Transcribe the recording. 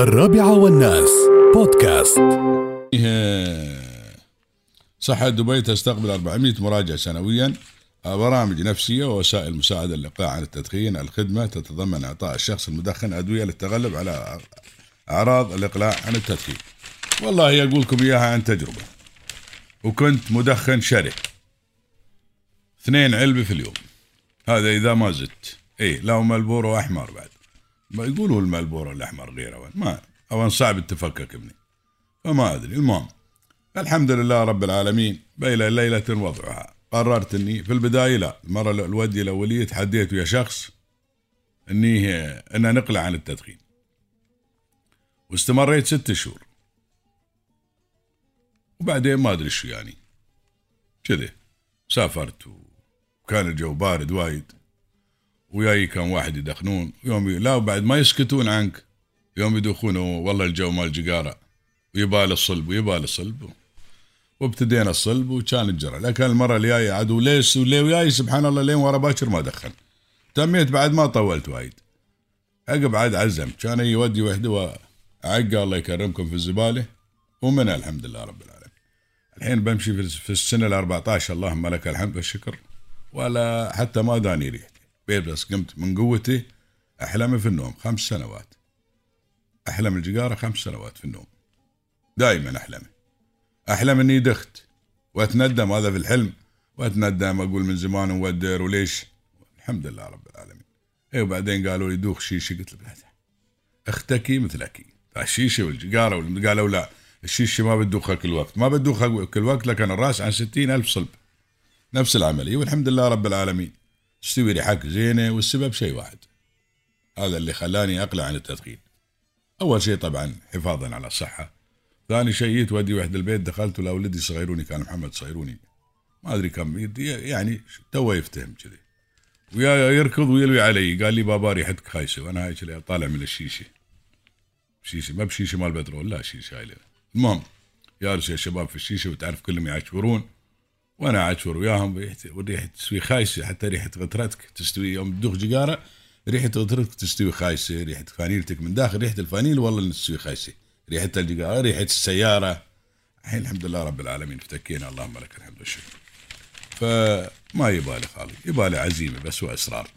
الرابعة والناس. بودكاست. صحة دبي تستقبل 400 مراجع سنويا. برامج نفسية ووسائل مساعدة للإقلاع عن التدخين. الخدمة تتضمن إعطاء الشخص المدخن أدوية للتغلب على أعراض الإقلاع عن التدخين. والله أقول لكم إياها عن تجربة. وكنت مدخن شره اثنين علبة في اليوم. هذا إذا ما زدت. إيه لا ملبورو أحمر بعد. يقولوا الملبورو الأحمر غيره وين. ما أو صعب التفكك ابني فما أدري. المهم الحمد لله رب العالمين بين ليلة وضعها. قررت إني في البداية لا المرة الودي الأولية تحديت ويا شخص إني إن نقلع عن التدخين. واستمريت ست شهور. وبعدين ما أدري شو يعني. كذا سافرت وكان الجو بارد وايد. وياي كان واحد يدخنون. يوم لا وبعد ما يسكتون عنك. يوم يدخون والله الجو مال جقارة. ويبال الصلب ويبال الصلب. وابتدينا الصلب وكان الجرى لكن المرة اللي جاية عدو ليش ولي وياي سبحان الله لين ورا باكر ما دخن. تميت بعد ما طولت وايد. عقب عاد عزمت كان يودي وحده وعقه الله يكرمكم في الزبالة. ومنها الحمد لله رب العالمين. الحين بمشي في السنة ال 14 اللهم لك الحمد والشكر. ولا حتى ما داني ريحتي بس قمت من قوتي احلمي في النوم خمس سنوات. احلم الجقاره خمس سنوات في النوم. دائما احلمي احلم اني دخت. وأتندم هذا في الحلم. وأتندم أقول من زمان مودر وليش؟ الحمد لله رب العالمين. اي وبعدين قالوا لي دوخ شيشه قلت له أختكي مثلك الشيشه والجقاره قالوا لا الشيشه ما بتدوخها كل وقت. ما بتدوخها كل وقت لكن الرأس عن ستين ألف صلب. نفس العملية والحمد لله رب العالمين. تستوي ريحك زينة والسبب شيء واحد. هذا اللي خلاني أقلع عن التدخين. أول شيء طبعا حفاظا على الصحة. ثاني شيء تودي واحد البيت دخلت لاولدي صغيروني كان محمد صغيروني. ما أدري كم يعني تو يفتهم كذي. ويا يركض ويلوي علي قال لي بابا ريحتك خايسة وأنا هاي طالع من الشيشة. شيشة ما بشيشة مال بترول لا شيشة هاي المهم جالس يا شباب في الشيشة وتعرف كلهم يعشورون وأنا اعشور وياهم والريحه تستوي خايسة. حتى ريحة غترتك تستوي. يوم تدوخ جقاره ريحة غترتك تستوي خايسة. ريحة فانيلتك من داخل ريحة الفانيل والله تستوي خايسة. ريحة الجقاره ريحة السيارة. الحين الحمد لله رب العالمين افتكينا. اللهم لك الحمد والشكر. فما يبالي خالي يبالي عزيمة بس وإصرار.